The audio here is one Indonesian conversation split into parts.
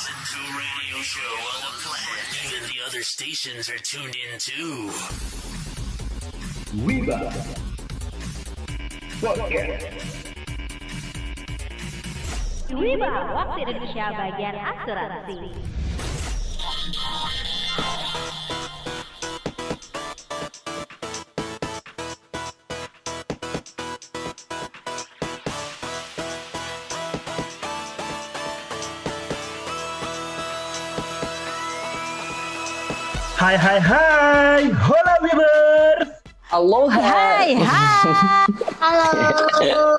Listen to a radio show on the planet. Even the other stations are tuned in too. Wiba Podcast Wiba, waktu Indonesia bagian asuransi. Hai hai hai Hola Wibers Aloha. Hai, hai. Halo.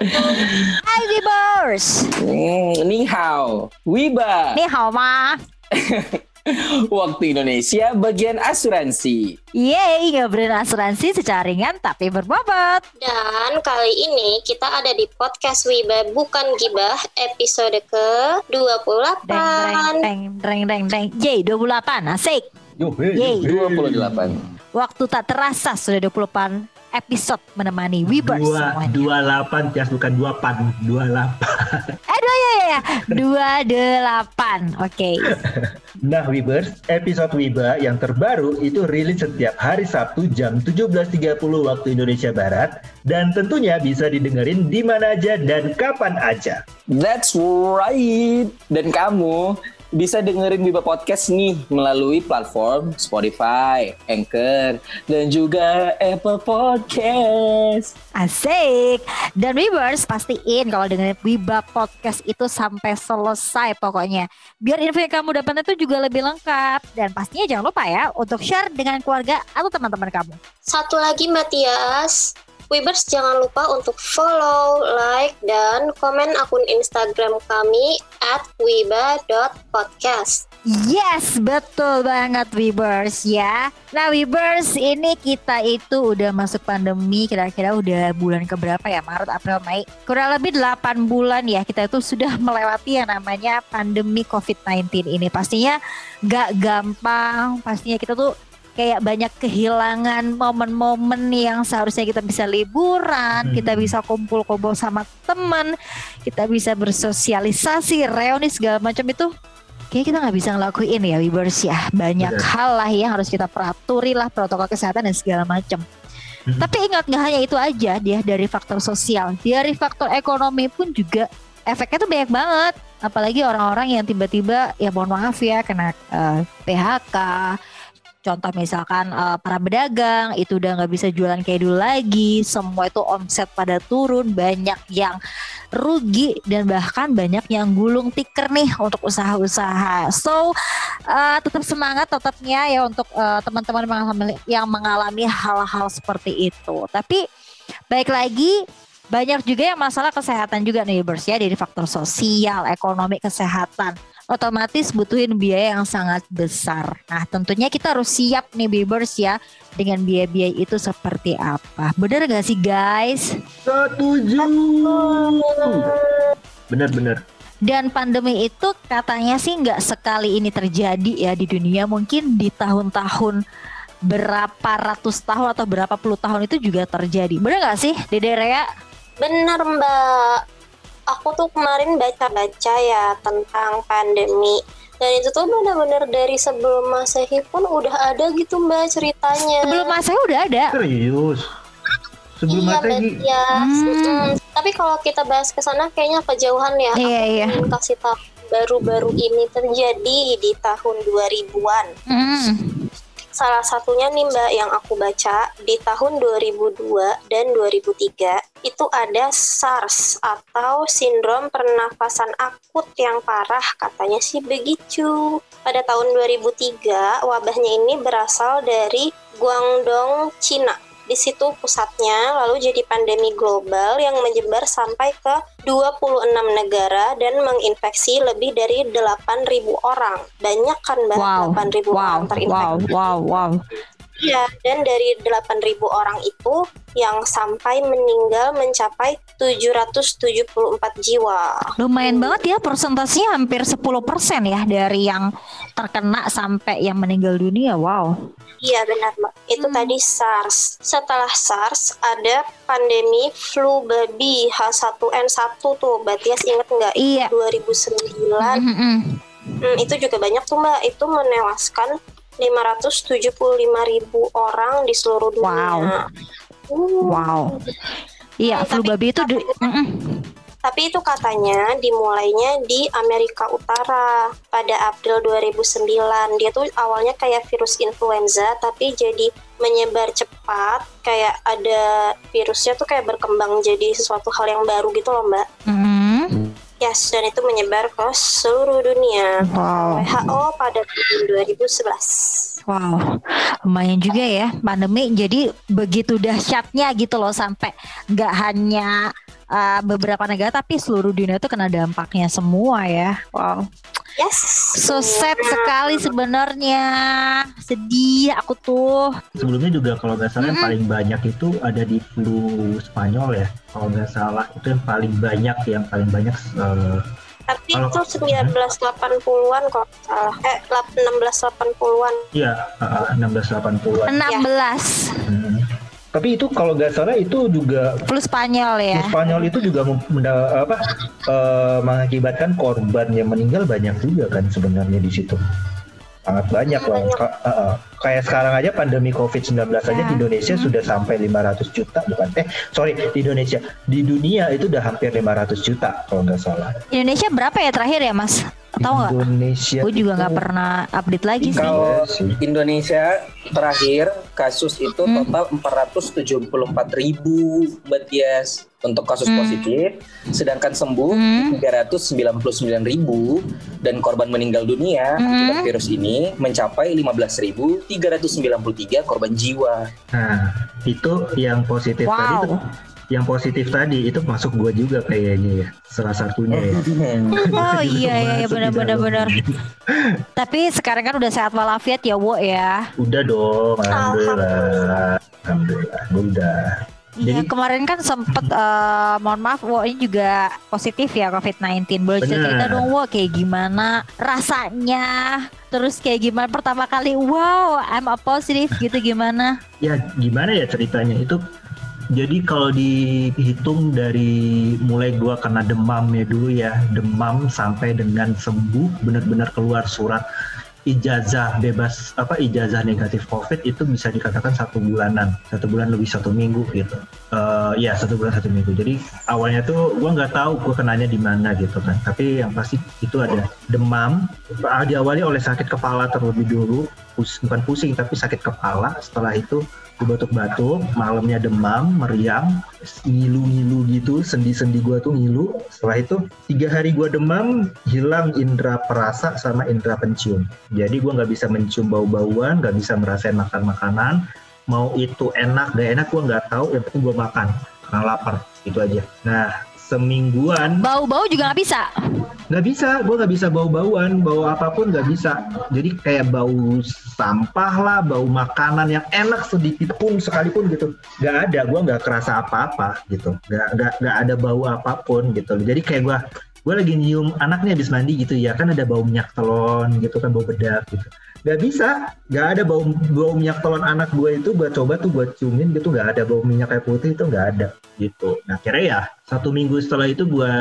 Hai Wibers. Hmm, ni hao. Wiba. Ni hao ma. Waktu Indonesia bagian asuransi. Yeay, ngobrolin asuransi secara ringan tapi berbobot. Dan kali ini kita ada di podcast Wiba Bukan Gibah episode ke 28. Deng, deng, deng, deng, deng. Yeay, 28, asik. Yo, hey, Yeay. yo, hey. 28. Waktu tak terasa sudah 28 episode menemani Wibers Dua, semuanya. dua delapan, Tias bukan dua pan, dua delapan. Eh, dua ya, ya, ya. Dua delapan. Oke. Nah Wibers, episode Wiba yang terbaru itu rilis setiap hari Sabtu jam 17.30 waktu Indonesia Barat dan tentunya bisa didengerin di mana aja dan kapan aja. That's right. Dan kamu bisa dengerin Wiba Podcast nih melalui platform Spotify, Anchor, dan juga Apple Podcast. Asik. Dan Wibers pastiin kalau dengerin Wiba Podcast itu sampai selesai pokoknya. Biar info yang kamu dapat itu juga lebih lengkap. Dan pastinya jangan lupa ya untuk share dengan keluarga atau teman-teman kamu. Satu lagi Mbak Tias. Wibers jangan lupa untuk follow, like, dan komen akun Instagram kami at wiba.podcast. Yes, betul banget Wibers ya. Nah Wibers ini kita itu udah masuk pandemi kira-kira udah bulan keberapa ya Maret, April, Mei. Kurang lebih 8 bulan ya kita itu sudah melewati yang namanya pandemi COVID-19 ini. Pastinya gak gampang, pastinya kita tuh kayak banyak kehilangan momen-momen yang seharusnya kita bisa liburan, Hmm. kita bisa kumpul-kumpul sama teman, kita bisa bersosialisasi, reuni segala macam itu Kayaknya kita nggak bisa ngelakuin ya Wibers ya Banyak Benar. hal lah yang harus kita peraturi lah Protokol kesehatan dan segala macam Mhm. Tapi ingat nggak hanya itu aja dia dari faktor sosial Dari faktor ekonomi pun juga efeknya tuh banyak banget Apalagi orang-orang yang tiba-tiba ya mohon maaf ya kena eh, PHK Contoh misalkan eh, para pedagang itu udah nggak bisa jualan kayak dulu lagi, semua itu omset pada turun, banyak yang rugi dan bahkan banyak yang gulung tikar nih untuk usaha-usaha. So eh, tetap semangat tetapnya ya untuk eh, teman-teman yang mengalami hal-hal seperti itu. Tapi baik lagi banyak juga yang masalah kesehatan juga nih Bers ya dari faktor sosial, ekonomi, kesehatan otomatis butuhin biaya yang sangat besar. Nah, tentunya kita harus siap nih Bibers ya dengan biaya-biaya itu seperti apa. Bener gak sih guys? Setuju. Bener-bener. Dan pandemi itu katanya sih nggak sekali ini terjadi ya di dunia. Mungkin di tahun-tahun berapa ratus tahun atau berapa puluh tahun itu juga terjadi. Bener gak sih Dede Rea? Bener Mbak. Aku tuh kemarin baca-baca ya tentang pandemi. Dan itu tuh bener-bener dari sebelum masehi pun udah ada gitu Mbak ceritanya. Sebelum masa udah ada. Serius. Sebelum iya, Masehi. Tias. Hmm. Mm-mm. Tapi kalau kita bahas ke sana kayaknya kejauhan ya. Iya, Aku iya. ingin kasih tahu baru-baru ini terjadi di tahun 2000-an. Hmm. Salah satunya nih Mbak yang aku baca di tahun 2002 dan 2003 itu ada SARS atau sindrom pernafasan akut yang parah katanya sih begitu. Pada tahun 2003 wabahnya ini berasal dari Guangdong, Cina. Di situ pusatnya lalu jadi pandemi global yang menyebar sampai ke 26 negara dan menginfeksi lebih dari 8.000 orang. Banyak kan Mbak? Wow, 8.000 wow, orang terinfeksi. wow, wow, wow. Iya, dan dari 8.000 orang itu yang sampai meninggal mencapai 774 jiwa. Lumayan banget ya persentasenya hampir 10% ya dari yang terkena sampai yang meninggal dunia. Wow. Iya benar Mbak. Itu Hmm. tadi SARS. Setelah SARS ada pandemi flu babi H1N1 tuh. Mbak Tias inget nggak? Iya. 2009 Mhm. Hmm, itu juga banyak tuh mbak. Itu menewaskan 575 ribu orang di seluruh dunia. Wow. Uh, Wow. Iya, Hmm, flu babi itu tapi- Mm-mm. Tapi itu katanya dimulainya di Amerika Utara pada April 2009. Dia tuh awalnya kayak virus influenza tapi jadi menyebar cepat. Kayak ada virusnya tuh kayak berkembang jadi sesuatu hal yang baru gitu loh mbak. Mm-mm. Yes, dan itu menyebar ke seluruh dunia. Wow. WHO pada tahun 2011. Wow, lumayan juga ya pandemi. Jadi begitu dahsyatnya gitu loh sampai nggak hanya uh, beberapa negara tapi seluruh dunia itu kena dampaknya semua ya. Wow, Yes. so sad sekali sebenarnya. Sedih aku tuh. Sebelumnya juga kalau nggak salah yang Mm-mm. paling banyak itu ada di flu Spanyol ya. Kalau nggak salah itu yang paling banyak yang paling banyak eh, Tapi Kalau- itu 1980-an kalau nggak salah. Eh, 1680-an. ya eh, 1680-an. 16 Hmm. Tapi itu kalau nggak salah itu juga flu Spanyol ya. flu Spanyol itu juga menda- apa eh, mengakibatkan korban yang meninggal banyak juga kan sebenarnya di situ. Sangat banyak loh. Banyak. Ka- eh, eh. kayak sekarang aja pandemi COVID-19 aja Ya. di Indonesia sudah sampai 500 juta bukan? Eh, sorry, di Indonesia. Di dunia itu udah hampir 500 juta kalau nggak salah. Indonesia berapa ya terakhir ya Mas? Tahu nggak? Indonesia Gue juga itu- nggak pernah update lagi sih. Kalau. Indonesia terakhir kasus itu Hmm. total 474 ribu Mbak Tias untuk kasus Hmm. positif, sedangkan sembuh Hmm. 399 ribu dan korban meninggal dunia Hmm. akibat virus ini mencapai 15.393 korban jiwa. Nah, itu yang positif tadi Wow. tuh yang positif tadi itu masuk gua juga kayaknya ya salah satunya ya Oh iya iya benar benar benar. Tapi sekarang kan udah sehat walafiat ya, Wo ya. udah dong alhamdulillah alhamdulillah udah Iya, Jadi- kemarin kan sempet eh, mohon maaf Wo ini juga positif ya COVID-19. Boleh Benar. cerita dong Wo kayak gimana rasanya? Terus kayak gimana pertama kali wow I'm a positive gitu gimana? ya gimana ya ceritanya itu jadi kalau dihitung dari mulai gua kena demam ya dulu ya demam sampai dengan sembuh benar-benar keluar surat ijazah bebas apa ijazah negatif covid itu bisa dikatakan satu bulanan satu bulan lebih satu minggu gitu. Eh ya satu bulan satu minggu. Jadi awalnya tuh gua nggak tahu gua kenanya di mana gitu kan. Tapi yang pasti itu ada demam. Ah, diawali oleh sakit kepala terlebih dulu pus- bukan pusing tapi sakit kepala. Setelah itu gue batuk-batuk malamnya demam meriang ngilu-ngilu gitu sendi-sendi gua tuh ngilu. Setelah itu tiga hari gua demam hilang indera perasa sama indera pencium. Jadi gua nggak bisa mencium bau-bauan nggak bisa merasain makan makanan. Mau itu enak gak enak gua nggak tahu yang penting gua makan. Karena lapar itu aja. Nah semingguan. Bau-bau juga nggak bisa. nggak bisa gue nggak bisa bau bauan bau apa pun nggak bisa. Jadi kayak bau sampah lah bau makanan yang enak sedikit pun sekalipun gitu. Nggak ada gue nggak kerasa apa apa gitu. Nggak nggak nggak ada bau apa pun gitu. Jadi kayak gue gue lagi nyium anaknya habis mandi gitu ya. Kan ada bau minyak telon gitu kan bau bedak gitu. Nggak bisa nggak ada bau bau minyak telon anak gue itu gue coba tuh gue ciumin gitu. Nggak ada bau minyak kayak putih itu nggak ada gitu. Nah kira ya satu minggu setelah itu gue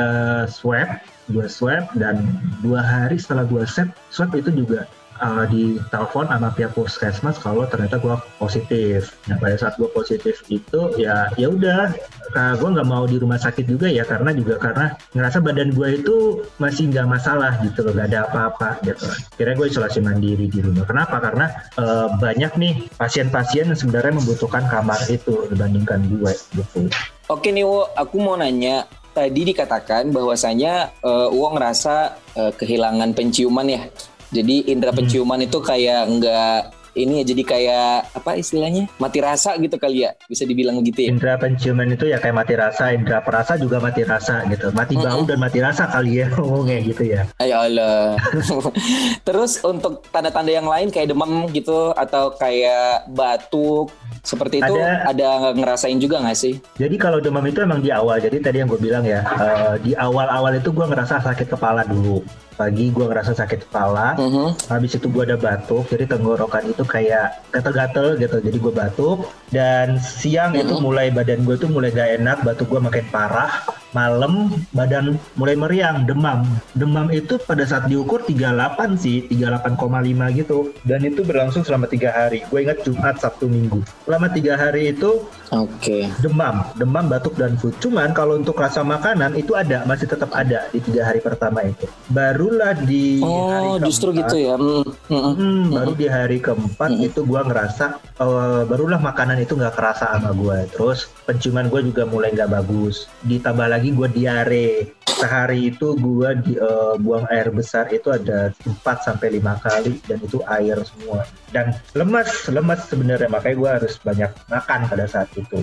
swab gue swab dan dua hari setelah gue swab swab itu juga uh, di telepon sama pihak puskesmas kalau ternyata gue positif. Nah pada saat gue positif itu ya ya udah uh, gue nggak mau di rumah sakit juga ya karena juga karena ngerasa badan gue itu masih nggak masalah gitu loh, gak ada apa-apa gitu. Kira gue isolasi mandiri di rumah. Kenapa? Karena uh, banyak nih pasien-pasien yang sebenarnya membutuhkan kamar itu dibandingkan gue gitu. Oke nih Wo, aku mau nanya. Tadi dikatakan bahwasanya eh, Wo ngerasa eh, kehilangan penciuman ya. Jadi indera Hmm. penciuman itu kayak nggak ini ya jadi kayak apa istilahnya mati rasa gitu kali ya bisa dibilang gitu ya. Indra penciuman itu ya kayak mati rasa, indra perasa juga mati rasa gitu. Mati bau dan mati rasa kali ya ngomongnya gitu ya. Ayo Allah. Terus untuk tanda-tanda yang lain kayak demam gitu atau kayak batuk seperti itu Ada. ada, ngerasain juga nggak sih? Jadi kalau demam itu emang di awal. Jadi tadi yang gue bilang ya, eh, di awal-awal itu gue ngerasa sakit kepala dulu. Pagi gue ngerasa sakit kepala, Mhm. habis itu gue ada batuk, jadi tenggorokan itu kayak gatel-gatel gitu. Jadi gue batuk dan siang itu mulai badan gue tuh mulai gak enak, batuk gue makin parah. Malam badan mulai meriang, demam. Demam itu pada saat diukur 38 sih, 38,5 gitu. Dan itu berlangsung selama tiga hari. Gue ingat Jumat, Sabtu, Minggu. Selama tiga hari itu Oke. demam, demam, batuk dan flu. Cuman kalau untuk rasa makanan itu ada, masih tetap ada di tiga hari pertama itu. Barulah di hari Oh, justru keempat- gitu ya. Hmm, hmm, hmm. Hmm, baru di hari keempat Mm-mm. itu gua ngerasa eh, barulah makanan itu nggak kerasa sama gue. Terus penciuman gue juga mulai nggak bagus. Ditambah lagi gue diare. Sehari itu gua di, eh, buang air besar itu ada 4 sampai lima kali dan itu air semua. Dan lemas, lemas sebenarnya makanya gua harus banyak makan pada saat itu.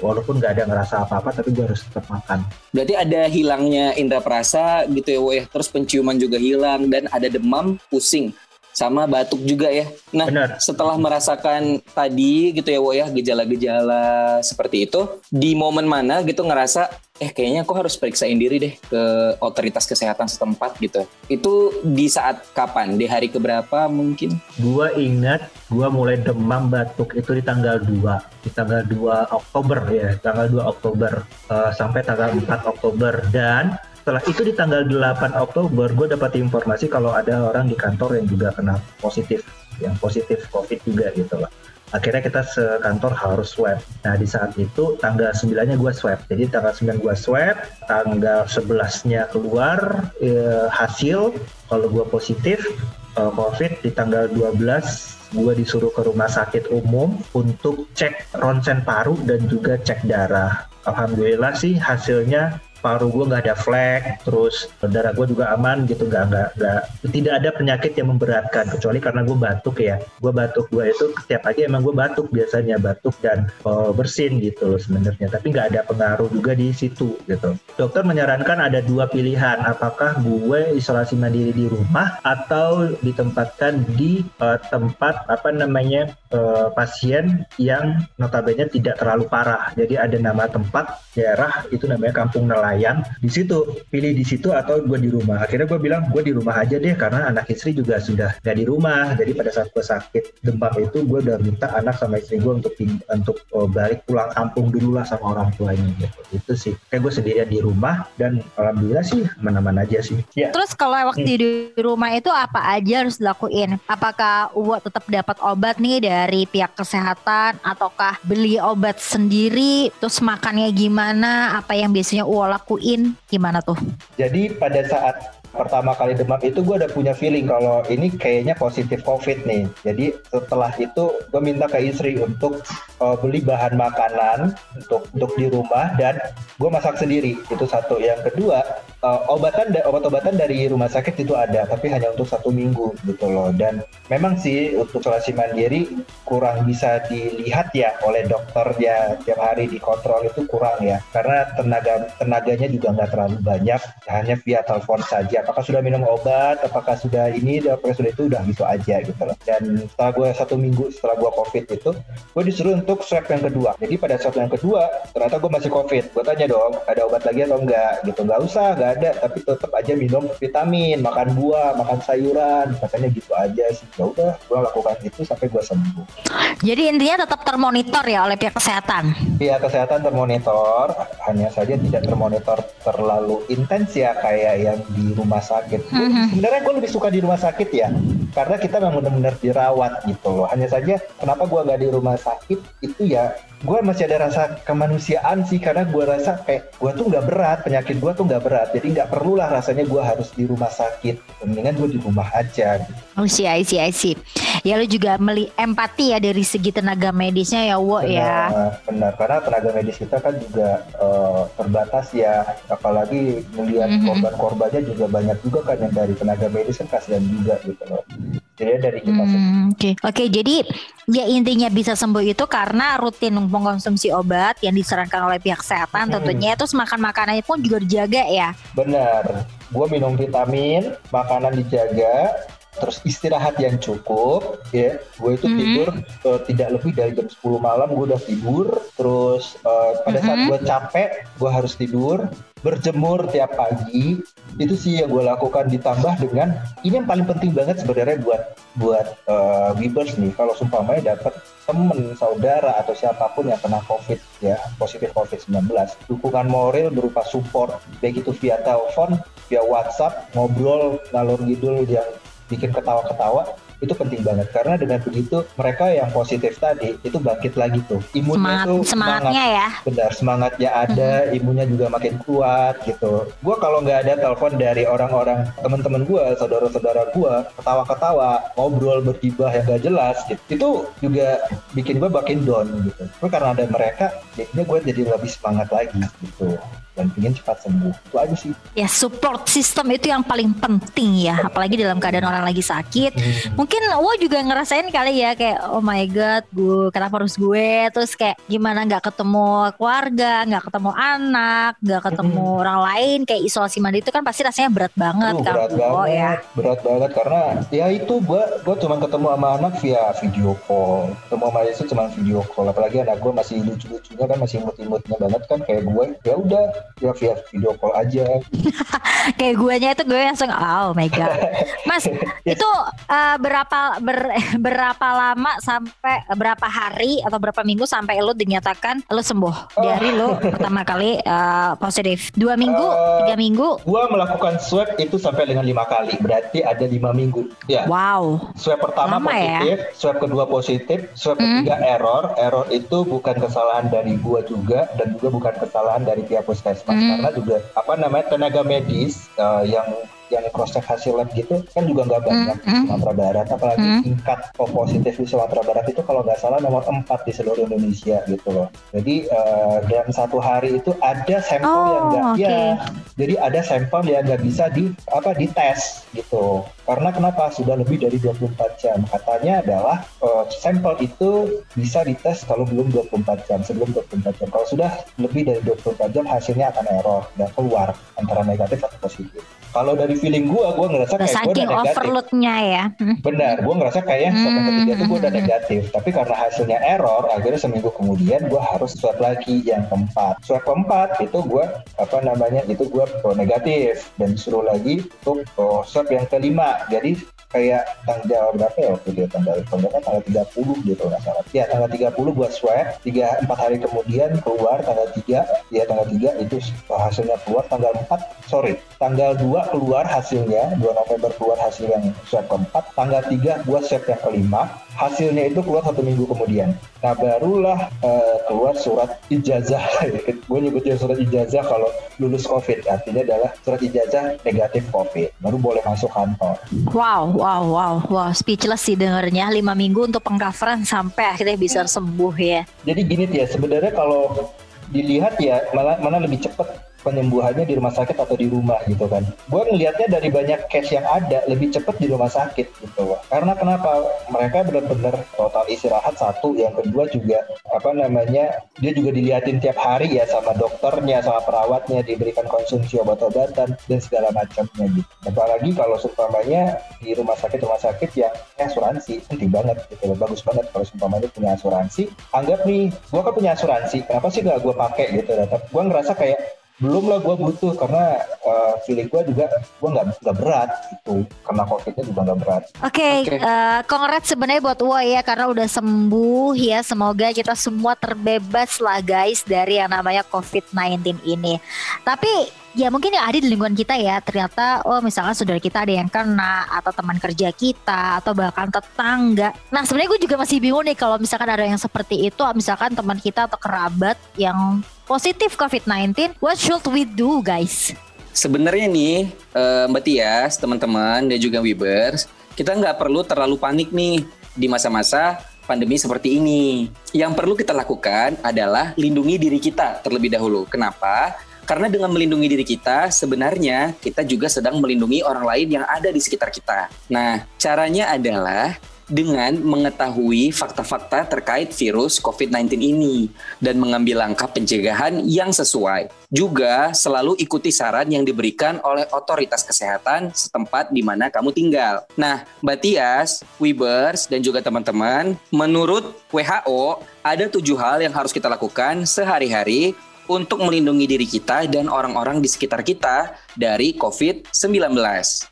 Walaupun nggak ada ngerasa apa-apa, tapi gue harus tetap makan. Berarti ada hilangnya indera perasa gitu ya, Woy. Terus penciuman juga hilang dan ada demam, pusing sama batuk juga ya. Nah, Benar. setelah merasakan tadi gitu ya, Woy ya, gejala-gejala seperti itu, di momen mana gitu ngerasa eh kayaknya aku harus periksain diri deh ke otoritas kesehatan setempat gitu. Itu di saat kapan? Di hari keberapa mungkin? Gua ingat gua mulai demam batuk itu di tanggal 2 di tanggal 2 Oktober ya tanggal 2 Oktober eh, sampai tanggal 4 Oktober dan setelah itu di tanggal 8 Oktober gue dapat informasi kalau ada orang di kantor yang juga kena positif yang positif COVID juga gitu loh. Akhirnya kita sekantor harus swab. Nah di saat itu tanggal 9 nya gue swab. Jadi tanggal 9 gue swab tanggal 11 nya keluar eh, hasil kalau gue positif eh, COVID di tanggal 12 gue disuruh ke rumah sakit umum untuk cek ronsen paru dan juga cek darah. Alhamdulillah sih hasilnya paru gue nggak ada flek, terus darah gue juga aman gitu, nggak nggak nggak tidak ada penyakit yang memberatkan kecuali karena gue batuk ya. Gue batuk gue itu setiap pagi emang gue batuk biasanya batuk dan eh, bersin gitu loh sebenarnya, tapi nggak ada pengaruh juga di situ gitu. Dokter menyarankan ada dua pilihan, apakah gue isolasi mandiri di rumah atau ditempatkan di eh, tempat apa namanya eh, pasien yang notabene tidak terlalu parah. Jadi ada nama tempat daerah itu namanya Kampung Nelayan. Di situ pilih di situ atau gue di rumah. Akhirnya gue bilang gue di rumah aja deh karena anak istri juga sudah gak di rumah. Jadi pada saat gue sakit demam itu gue udah minta anak sama istri gue untuk untuk eh, balik pulang kampung dulu lah sama orang tuanya gitu. Itu sih. Kayak gue sendirian di rumah dan alhamdulillah sih mana-mana aja sih. Ya. Terus kalau waktu di rumah itu apa aja harus dilakuin? Apakah Uwa tetap dapat obat nih dari pihak kesehatan ataukah beli obat sendiri? Terus makannya gimana? Apa yang biasanya Uwa lakuin? Gimana tuh? Jadi pada saat pertama kali demam itu gue udah punya feeling kalau ini kayaknya positif COVID nih. Jadi setelah itu gue minta ke istri untuk uh, beli bahan makanan untuk untuk di rumah dan gue masak sendiri. Itu satu. Yang kedua uh, obatan obat-obatan dari rumah sakit itu ada tapi hanya untuk satu minggu gitu loh. Dan memang sih untuk isolasi mandiri kurang bisa dilihat ya oleh dokter ya tiap hari dikontrol itu kurang ya karena tenaga tenaganya juga nggak terlalu banyak hanya via telepon saja apakah sudah minum obat apakah sudah ini apakah sudah itu udah gitu aja gitu loh. Dan setelah gue satu minggu setelah gue covid itu gue disuruh untuk swab yang kedua. Jadi pada swab yang kedua ternyata gue masih covid. Gue tanya dong ada obat lagi atau enggak? Gitu nggak usah nggak ada. Tapi tetap aja minum vitamin makan buah makan sayuran katanya gitu aja sih. Ya udah gue lakukan itu sampai gue sembuh. Jadi intinya tetap termonitor ya oleh pihak kesehatan. Pihak kesehatan termonitor, hanya saja tidak termonitor terlalu intens ya kayak yang di rumah sakit. Gua- Mhm. Sebenarnya gue lebih suka di rumah sakit ya, karena kita memang benar-benar dirawat gitu loh. Hanya saja kenapa gue nggak di rumah sakit itu ya gue masih ada rasa kemanusiaan sih karena gue rasa kayak gue tuh nggak berat penyakit gue tuh nggak berat jadi nggak perlulah rasanya gue harus di rumah sakit mendingan gue di rumah aja gitu. Oh sih, I see, I see. Ya lu juga meli empati ya dari segi tenaga medisnya ya, Wo ya. Benar, benar karena tenaga medis kita kan juga eh, terbatas ya, apalagi melihat Mhm. korban-korbannya juga banyak juga kan yang dari tenaga medis kan kasihan juga gitu loh. Jadi dari kita. Hmm, Oke, oke. Jadi ya intinya bisa sembuh itu karena rutin mengkonsumsi obat yang disarankan oleh pihak kesehatan Hmm. tentunya. Terus makan makanannya pun juga dijaga ya. benar. Gue minum vitamin, makanan dijaga, terus istirahat yang cukup, ya. Gue itu Mhm. tidur eh, tidak lebih dari jam 10 malam gue udah tidur. Terus eh, pada saat Mhm. gue capek, gue harus tidur. berjemur tiap pagi itu sih yang gue lakukan ditambah dengan ini yang paling penting banget sebenarnya buat buat uh, Webers nih kalau sumpamanya dapat temen saudara atau siapa pun yang kena covid ya positif covid 19 dukungan moral berupa support baik itu via telepon via WhatsApp ngobrol ngalor ngidul yang bikin ketawa-ketawa itu penting banget. Karena dengan begitu mereka yang positif tadi itu bangkit lagi tuh. Imunnya Semangat, tuh semangatnya ya. benar semangatnya ada imunnya juga makin kuat gitu. Gue kalau nggak ada telepon dari orang-orang teman-teman gue saudara-saudara gue ketawa-ketawa ngobrol bergibah yang gak jelas gitu. Itu juga bikin gue makin down gitu. Tapi karena ada mereka jadinya gue jadi lebih semangat lagi gitu dan ingin cepat sembuh itu aja sih Ya support system itu yang paling penting ya, apalagi dalam keadaan orang lagi sakit. Hmm. Mungkin wo juga ngerasain kali ya kayak oh my god, gue kenapa harus gue? Terus kayak gimana nggak ketemu keluarga, nggak ketemu anak, nggak ketemu Hmm. orang lain kayak isolasi mandiri itu kan pasti rasanya berat banget kan berat Wo, banget, ya. berat banget karena ya itu gua gua cuma ketemu sama anak via video call, ketemu sama Yesus cuma video call. Apalagi anak gua masih lucu-lucunya kan masih imut-imutnya banget kan kayak gue. Ya udah, ya via video call aja. Kayak guanya itu gue langsung oh my god. Mas, itu eh, berapa ber- berapa lama sampai berapa hari atau berapa minggu sampai lu dinyatakan lu sembuh dari lu pertama kali eh, positif? Dua minggu, Eh, tiga minggu? Gua melakukan swab itu sampai dengan lima kali, berarti ada lima minggu. Ya. Wow. Swab pertama Lama ya? positif, swab kedua positif, swab Hmm. ketiga error. Error itu bukan kesalahan dari gua juga dan juga bukan kesalahan dari pihak puskesmas Hmm. karena juga apa namanya tenaga medis uh, yang yang cross check hasil lab gitu kan juga nggak banyak di Hmm. Sumatera Barat. Apalagi Hmm. tingkat positif di Sumatera Barat itu kalau nggak salah nomor 4 di seluruh Indonesia gitu loh. Jadi uh, dalam satu hari itu ada sampel Oh, yang nggak oke. ya jadi ada sampel yang nggak bisa di apa dites gitu. Karena kenapa? Sudah lebih dari 24 jam. Katanya adalah eh, sampel itu bisa dites kalau belum 24 jam sebelum 24 jam. Kalau sudah lebih dari 24 jam hasilnya akan error dan keluar antara negatif atau positif kalau dari feeling gua gua ngerasa kayak saking udah negatif overloadnya ya. Hmm. Benar, gue ngerasa kayak swab yang ketiga itu gue udah Hmm. negatif. Tapi karena hasilnya error, akhirnya seminggu kemudian gue harus swab lagi yang keempat. Swab keempat itu gue apa namanya itu gue oh, negatif dan disuruh lagi untuk oh, swab yang kelima. Jadi kayak tanggal berapa ya waktu dia tanggal tanggal tanggal 30 gitu nggak salah. Ya tanggal 30 buat swab, tiga empat hari kemudian keluar tanggal 3 ya tanggal 3 itu hasilnya keluar tanggal 4 sorry tanggal 2 keluar hasilnya 2 November keluar hasil yang swab keempat. Tanggal 3 buat swab yang kelima. Hasilnya itu keluar satu minggu kemudian. Nah barulah eh, keluar surat ijazah. Gue nyebutnya surat ijazah kalau lulus covid. Artinya adalah surat ijazah negatif covid. Baru boleh masuk kantor. Wow, wow, wow, wow, speechless sih dengernya. Lima minggu untuk pengcoveran sampai akhirnya bisa sembuh ya. jadi gini ya sebenarnya kalau dilihat ya malah mana lebih cepat penyembuhannya di rumah sakit atau di rumah gitu kan. Gue ngelihatnya dari banyak case yang ada lebih cepat di rumah sakit gitu. Karena kenapa? Mereka benar-benar total istirahat satu, yang kedua juga apa namanya dia juga dilihatin tiap hari ya sama dokternya, sama perawatnya, diberikan konsumsi obat-obatan dan segala macamnya gitu. Apalagi kalau seumpamanya di rumah sakit rumah sakit yang asuransi penting banget gitu loh. Bagus banget kalau seumpamanya punya asuransi. Anggap nih, gue kan punya asuransi, kenapa sih gak gue pakai gitu? Gue ngerasa kayak belum lah gue butuh karena uh, feeling gue juga gue nggak nggak berat gitu karena covidnya juga nggak berat Oke, Oke. eh, congrats sebenarnya buat Wa ya karena udah sembuh ya. Semoga kita semua terbebas lah guys dari yang namanya COVID-19 ini. Tapi ya mungkin yang ada di lingkungan kita ya ternyata oh misalnya saudara kita ada yang kena atau teman kerja kita atau bahkan tetangga. Nah sebenarnya gue juga masih bingung nih kalau misalkan ada yang seperti itu, misalkan teman kita atau kerabat yang positif COVID-19, what should we do guys? Sebenarnya nih eh, Mbak Tias, teman-teman dan juga Wibers, kita nggak perlu terlalu panik nih di masa-masa pandemi seperti ini. Yang perlu kita lakukan adalah lindungi diri kita terlebih dahulu. Kenapa? Karena dengan melindungi diri kita, sebenarnya kita juga sedang melindungi orang lain yang ada di sekitar kita. Nah, caranya adalah dengan mengetahui fakta-fakta terkait virus COVID-19 ini dan mengambil langkah pencegahan yang sesuai. Juga selalu ikuti saran yang diberikan oleh otoritas kesehatan setempat di mana kamu tinggal. Nah, Mbak Tias, Wibers, dan juga teman-teman, menurut WHO ada tujuh hal yang harus kita lakukan sehari-hari untuk melindungi diri kita dan orang-orang di sekitar kita dari COVID-19.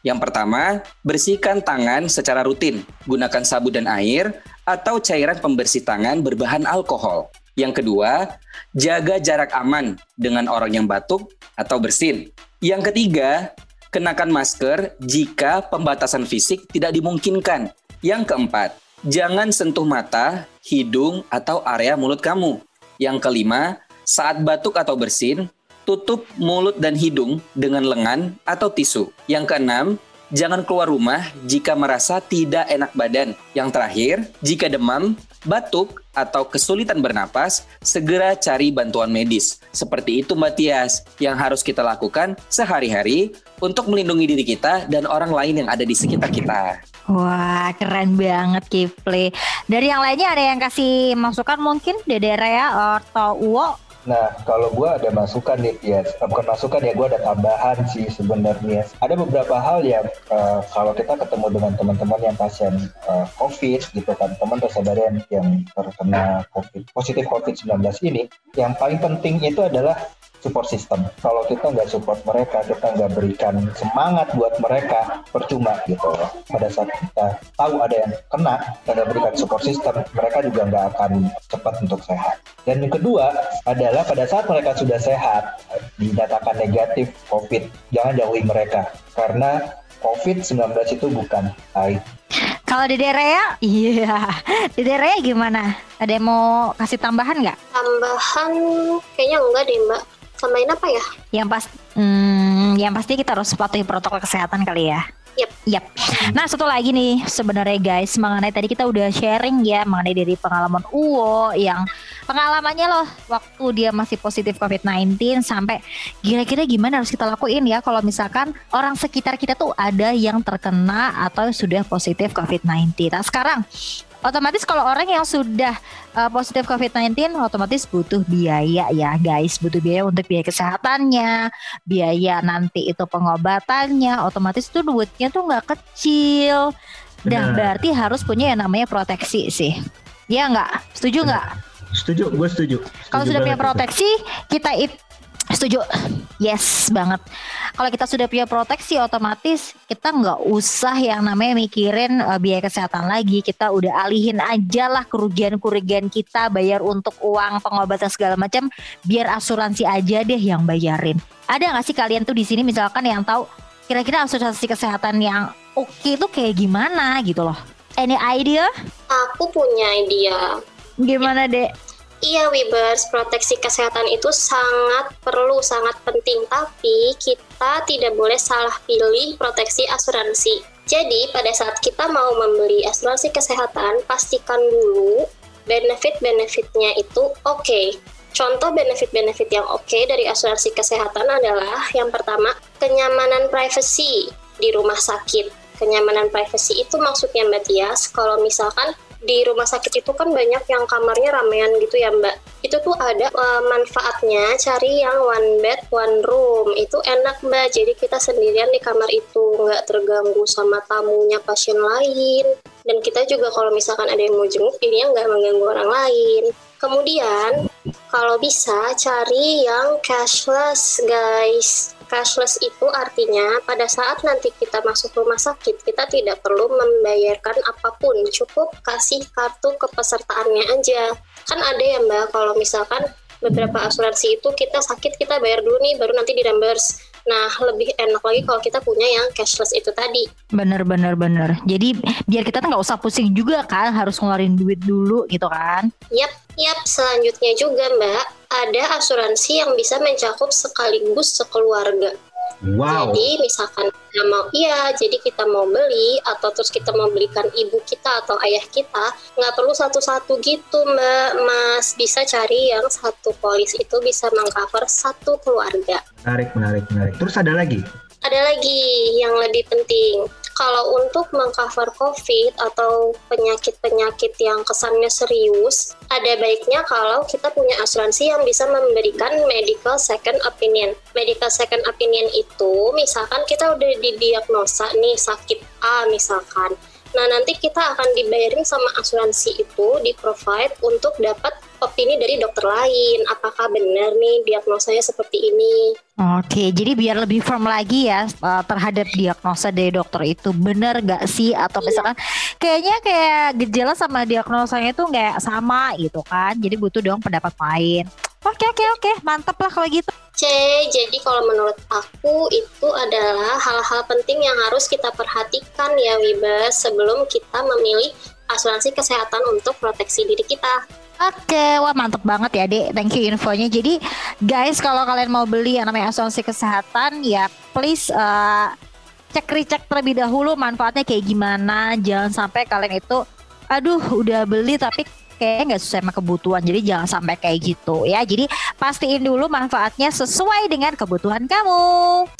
Yang pertama, bersihkan tangan secara rutin. Gunakan sabun dan air atau cairan pembersih tangan berbahan alkohol. Yang kedua, jaga jarak aman dengan orang yang batuk atau bersin. Yang ketiga, kenakan masker jika pembatasan fisik tidak dimungkinkan. Yang keempat, jangan sentuh mata, hidung, atau area mulut kamu. Yang kelima, saat batuk atau bersin, tutup mulut dan hidung dengan lengan atau tisu. Yang keenam, jangan keluar rumah jika merasa tidak enak badan. Yang terakhir, jika demam, batuk, atau kesulitan bernapas, segera cari bantuan medis. Seperti itu Mbak yang harus kita lakukan sehari-hari untuk melindungi diri kita dan orang lain yang ada di sekitar kita. Wah, keren banget Kifli. Dari yang lainnya ada yang kasih masukan mungkin Dede Rea atau Uwo? Nah, kalau gue ada masukan nih, ya bukan masukan ya, gue ada tambahan sih sebenarnya. Ada beberapa hal yang uh, kalau kita ketemu dengan teman-teman yang pasien uh, COVID gitu kan, teman tersadar yang, yang terkena COVID, positif COVID-19 ini, yang paling penting itu adalah support system. Kalau kita nggak support mereka, kita nggak berikan semangat buat mereka, percuma gitu. Pada saat kita tahu ada yang kena, kita nggak berikan support system, mereka juga nggak akan cepat untuk sehat. Dan yang kedua adalah pada saat mereka sudah sehat, dinyatakan negatif COVID, jangan jauhi mereka. Karena COVID-19 itu bukan aib. Kalau di Rea, iya. Di Rea gimana? Ada yang mau kasih tambahan nggak? Tambahan kayaknya enggak deh mbak. Tambahin apa ya? Yang pas, hmm, yang pasti kita harus patuhi protokol kesehatan kali ya. Yep. Yap. Nah satu lagi nih sebenarnya guys mengenai tadi kita udah sharing ya mengenai dari pengalaman Uwo yang pengalamannya loh waktu dia masih positif COVID-19 sampai kira-kira gimana harus kita lakuin ya kalau misalkan orang sekitar kita tuh ada yang terkena atau sudah positif COVID-19. Nah sekarang otomatis kalau orang yang sudah uh, positif COVID-19 otomatis butuh biaya ya guys, butuh biaya untuk biaya kesehatannya, biaya nanti itu pengobatannya, otomatis itu duitnya tuh nggak kecil. Dan Benar. berarti harus punya yang namanya proteksi sih. Ya nggak? Setuju nggak? Setuju, gue setuju. Kalau Setuju sudah punya itu. proteksi, kita it setuju. Yes banget. Kalau kita sudah punya proteksi, otomatis kita nggak usah yang namanya mikirin uh, biaya kesehatan lagi. Kita udah alihin aja lah kerugian-kerugian kita bayar untuk uang pengobatan segala macam. Biar asuransi aja deh yang bayarin. Ada nggak sih kalian tuh di sini misalkan yang tahu kira-kira asuransi kesehatan yang oke itu kayak gimana gitu loh? Any idea? Aku punya idea. Gimana deh? Iya Wibers, proteksi kesehatan itu sangat perlu, sangat penting. Tapi kita tidak boleh salah pilih proteksi asuransi. Jadi pada saat kita mau membeli asuransi kesehatan, pastikan dulu benefit-benefitnya itu oke. Contoh benefit-benefit yang oke dari asuransi kesehatan adalah yang pertama, kenyamanan privacy di rumah sakit. Kenyamanan privacy itu maksudnya Mbak kalau misalkan di rumah sakit itu kan banyak yang kamarnya ramean gitu ya Mbak. Itu tuh ada uh, manfaatnya cari yang one bed one room. Itu enak Mbak. Jadi kita sendirian di kamar itu nggak terganggu sama tamunya pasien lain. Dan kita juga kalau misalkan ada yang mau jenguk, ini nggak mengganggu orang lain. Kemudian kalau bisa cari yang cashless guys. Cashless itu artinya pada saat nanti kita masuk rumah sakit, kita tidak perlu membayarkan apa pun, cukup kasih kartu kepesertaannya aja. Kan ada ya mbak, kalau misalkan beberapa asuransi itu kita sakit, kita bayar dulu nih, baru nanti di reimburse. Nah, lebih enak lagi kalau kita punya yang cashless itu tadi. Bener bener bener. Jadi biar kita nggak usah pusing juga kan harus ngeluarin duit dulu gitu kan. Yap, yap. Selanjutnya juga Mbak, ada asuransi yang bisa mencakup sekaligus sekeluarga. Wow. Jadi misalkan kita mau iya, jadi kita mau beli atau terus kita mau belikan ibu kita atau ayah kita, nggak perlu satu-satu gitu Mbak, Mas. Bisa cari yang satu polis itu bisa mengcover satu keluarga. Menarik, menarik, menarik. Terus ada lagi? Ada lagi yang lebih penting. Kalau untuk mengcover COVID atau penyakit-penyakit yang kesannya serius, ada baiknya kalau kita punya asuransi yang bisa memberikan medical second opinion. Medical second opinion itu, misalkan kita udah didiagnosa nih sakit A misalkan, Nah, nanti kita akan dibayarin sama asuransi itu di provide untuk dapat opini dari dokter lain. Apakah benar nih diagnosanya seperti ini? Oke, jadi biar lebih firm lagi ya uh, terhadap diagnosa dari dokter itu benar gak sih atau misalkan kayaknya kayak gejala sama diagnosanya itu nggak sama gitu kan? Jadi butuh dong pendapat lain. Oke oke oke, mantep lah kalau gitu. C, jadi kalau menurut aku itu adalah hal-hal penting yang harus kita perhatikan ya Wibas sebelum kita memilih asuransi kesehatan untuk proteksi diri kita. Oke, wah mantep banget ya dek. Thank you infonya. Jadi guys, kalau kalian mau beli yang namanya asuransi kesehatan, ya please uh, cek recek terlebih dahulu manfaatnya kayak gimana. Jangan sampai kalian itu, aduh udah beli tapi kayaknya nggak sesuai sama kebutuhan. Jadi jangan sampai kayak gitu ya. Jadi pastiin dulu manfaatnya sesuai dengan kebutuhan kamu.